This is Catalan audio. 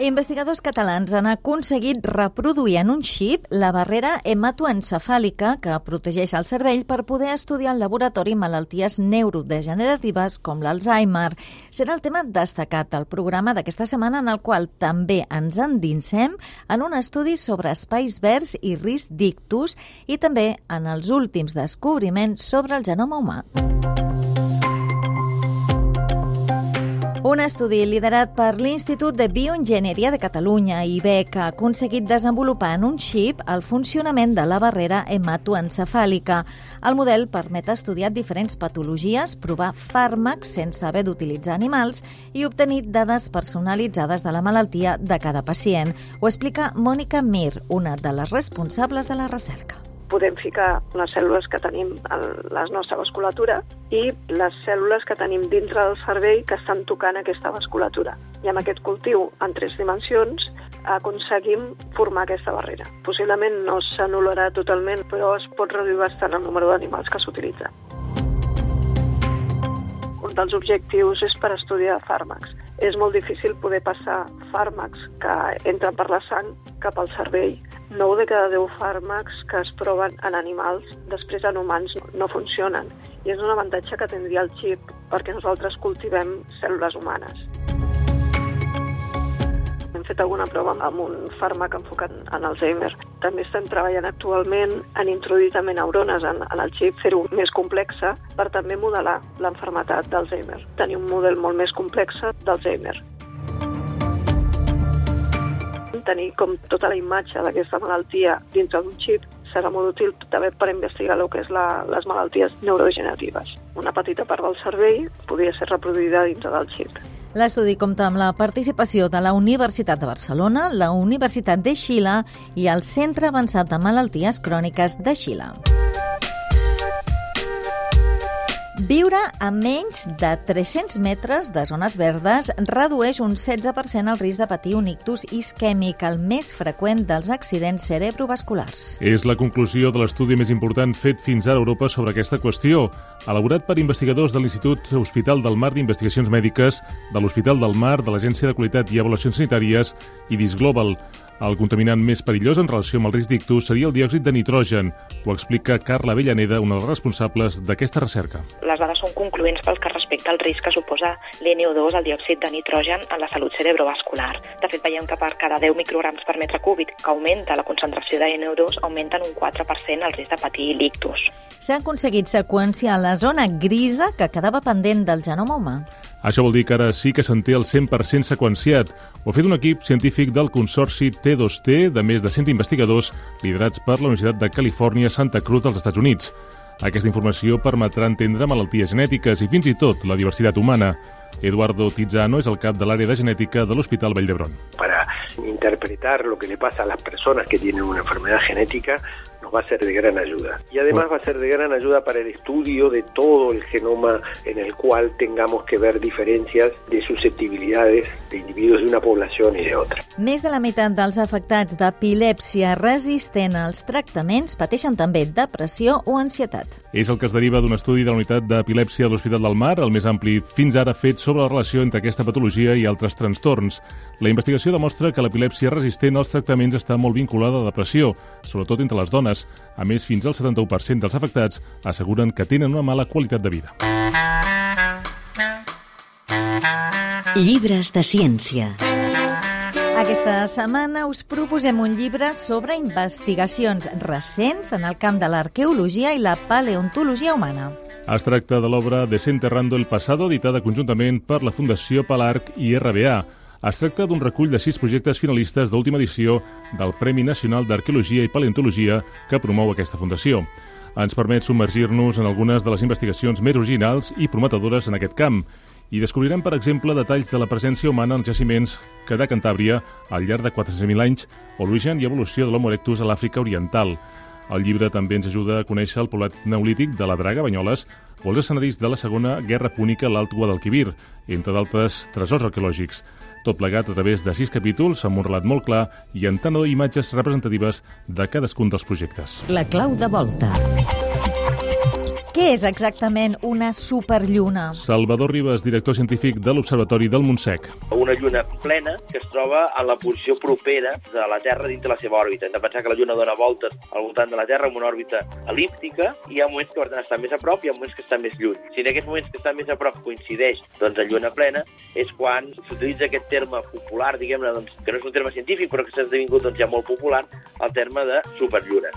Investigadors catalans han aconseguit reproduir en un xip la barrera hematoencefàlica que protegeix el cervell per poder estudiar en laboratori malalties neurodegeneratives com l'Alzheimer. Serà el tema destacat del programa d'aquesta setmana en el qual també ens endinsem en un estudi sobre espais verds i risc d'ictus i també en els últims descobriments sobre el genoma humà. Un estudi liderat per l'Institut de Bioenginyeria de Catalunya, IBEC, ha aconseguit desenvolupar en un xip el funcionament de la barrera hematoencefàlica. El model permet estudiar diferents patologies, provar fàrmacs sense haver d'utilitzar animals i obtenir dades personalitzades de la malaltia de cada pacient. Ho explica Mònica Mir, una de les responsables de la recerca podem ficar les cèl·lules que tenim a la nostra vasculatura i les cèl·lules que tenim dintre del cervell que estan tocant aquesta vasculatura. I amb aquest cultiu en tres dimensions aconseguim formar aquesta barrera. Possiblement no s'anul·larà totalment, però es pot reduir bastant el número d'animals que s'utilitzen. Un dels objectius és per estudiar fàrmacs. És molt difícil poder passar fàrmacs que entren per la sang cap al cervell 9 de cada 10 fàrmacs que es proven en animals després en humans no funcionen. I és un avantatge que tindria el xip perquè nosaltres cultivem cèl·lules humanes. Hem fet alguna prova amb un fàrmac enfocat en Alzheimer. També estem treballant actualment en introduir també neurones en, en el xip, fer-ho més complexa per també modelar l'enfermetat d'Alzheimer. Tenir un model molt més complex d'Alzheimer tenir com tota la imatge d'aquesta malaltia dintre d'un xip serà molt útil també per investigar el que és la, les malalties neurodegeneratives. Una petita part del cervell podria ser reproduïda dintre del xip. L'estudi compta amb la participació de la Universitat de Barcelona, la Universitat de Xile i el Centre Avançat de Malalties Cròniques de Xile. Viure a menys de 300 metres de zones verdes redueix un 16% el risc de patir un ictus isquèmic, el més freqüent dels accidents cerebrovasculars. És la conclusió de l'estudi més important fet fins ara a Europa sobre aquesta qüestió, elaborat per investigadors de l'Institut Hospital del Mar d'Investigacions Mèdiques, de l'Hospital del Mar, de l'Agència de Qualitat i Avaluacions Sanitàries i d'Isglobal. El contaminant més perillós en relació amb el risc d'ictus seria el diòxid de nitrogen. Ho explica Carla Avellaneda, una de les responsables d'aquesta recerca. Les dades són concloents pel que respecta al risc que suposa l'NO2, el diòxid de nitrogen, en la salut cerebrovascular. De fet, veiem que per cada 10 micrograms per metre cúbic que augmenta la concentració de NO2, augmenta en un 4% el risc de patir l'ictus. S'ha aconseguit seqüenciar la zona grisa que quedava pendent del genoma humà. Això vol dir que ara sí que se'n té el 100% seqüenciat. Ho ha fet un equip científic del Consorci T2T de més de 100 investigadors liderats per la Universitat de Califòrnia Santa Cruz dels Estats Units. Aquesta informació permetrà entendre malalties genètiques i fins i tot la diversitat humana. Eduardo Tizano és el cap de l'àrea de genètica de l'Hospital Vall d'Hebron. Para interpretar lo que le pasa a las personas que tienen una enfermedad genética, va a ser de gran ayuda. Y además va a ser de gran ayuda para el estudio de todo el genoma en el cual tengamos que ver diferencias de susceptibilidades de individuos de una población y de otra. Més de la meitat dels afectats d'epilèpsia resistent als tractaments pateixen també depressió o ansietat. És el que es deriva d'un estudi de la unitat d'epilèpsia de l'Hospital del Mar, el més ampli fins ara fet sobre la relació entre aquesta patologia i altres trastorns. La investigació demostra que l'epilèpsia resistent als tractaments està molt vinculada a depressió, sobretot entre les dones, a més, fins al 71% dels afectats asseguren que tenen una mala qualitat de vida. Llibres de ciència. Aquesta setmana us proposem un llibre sobre investigacions recents en el camp de l'arqueologia i la paleontologia humana. Es tracta de l'obra Desenterrando el Pasado, editada conjuntament per la Fundació Palarc i RBA, es tracta d'un recull de sis projectes finalistes d'última edició del Premi Nacional d'Arqueologia i Paleontologia que promou aquesta fundació. Ens permet submergir-nos en algunes de les investigacions més originals i prometedores en aquest camp i descobrirem, per exemple, detalls de la presència humana en jaciments que de Cantàbria al llarg de 400.000 anys o l'origen i evolució de l'Homo erectus a l'Àfrica Oriental. El llibre també ens ajuda a conèixer el poblat neolític de la Draga Banyoles o els escenaris de la Segona Guerra Púnica a l'Alt Guadalquivir, entre d'altres tresors arqueològics tot plegat a través de sis capítols amb un relat molt clar i en tant imatges representatives de cadascun dels projectes. La clau de volta. Què és exactament una superlluna? Salvador Ribas, director científic de l'Observatori del Montsec. Una lluna plena que es troba a la posició propera de la Terra dins de la seva òrbita. Hem de pensar que la lluna dona voltes al voltant de la Terra amb una òrbita elíptica i hi ha moments que per tant està més a prop i hi ha moments que està més lluny. Si en aquests moments que està més a prop coincideix doncs, en lluna plena, és quan s'utilitza aquest terme popular, diguem-ne, doncs, que no és un terme científic, però que s'ha esdevingut doncs, ja molt popular, el terme de superlluna.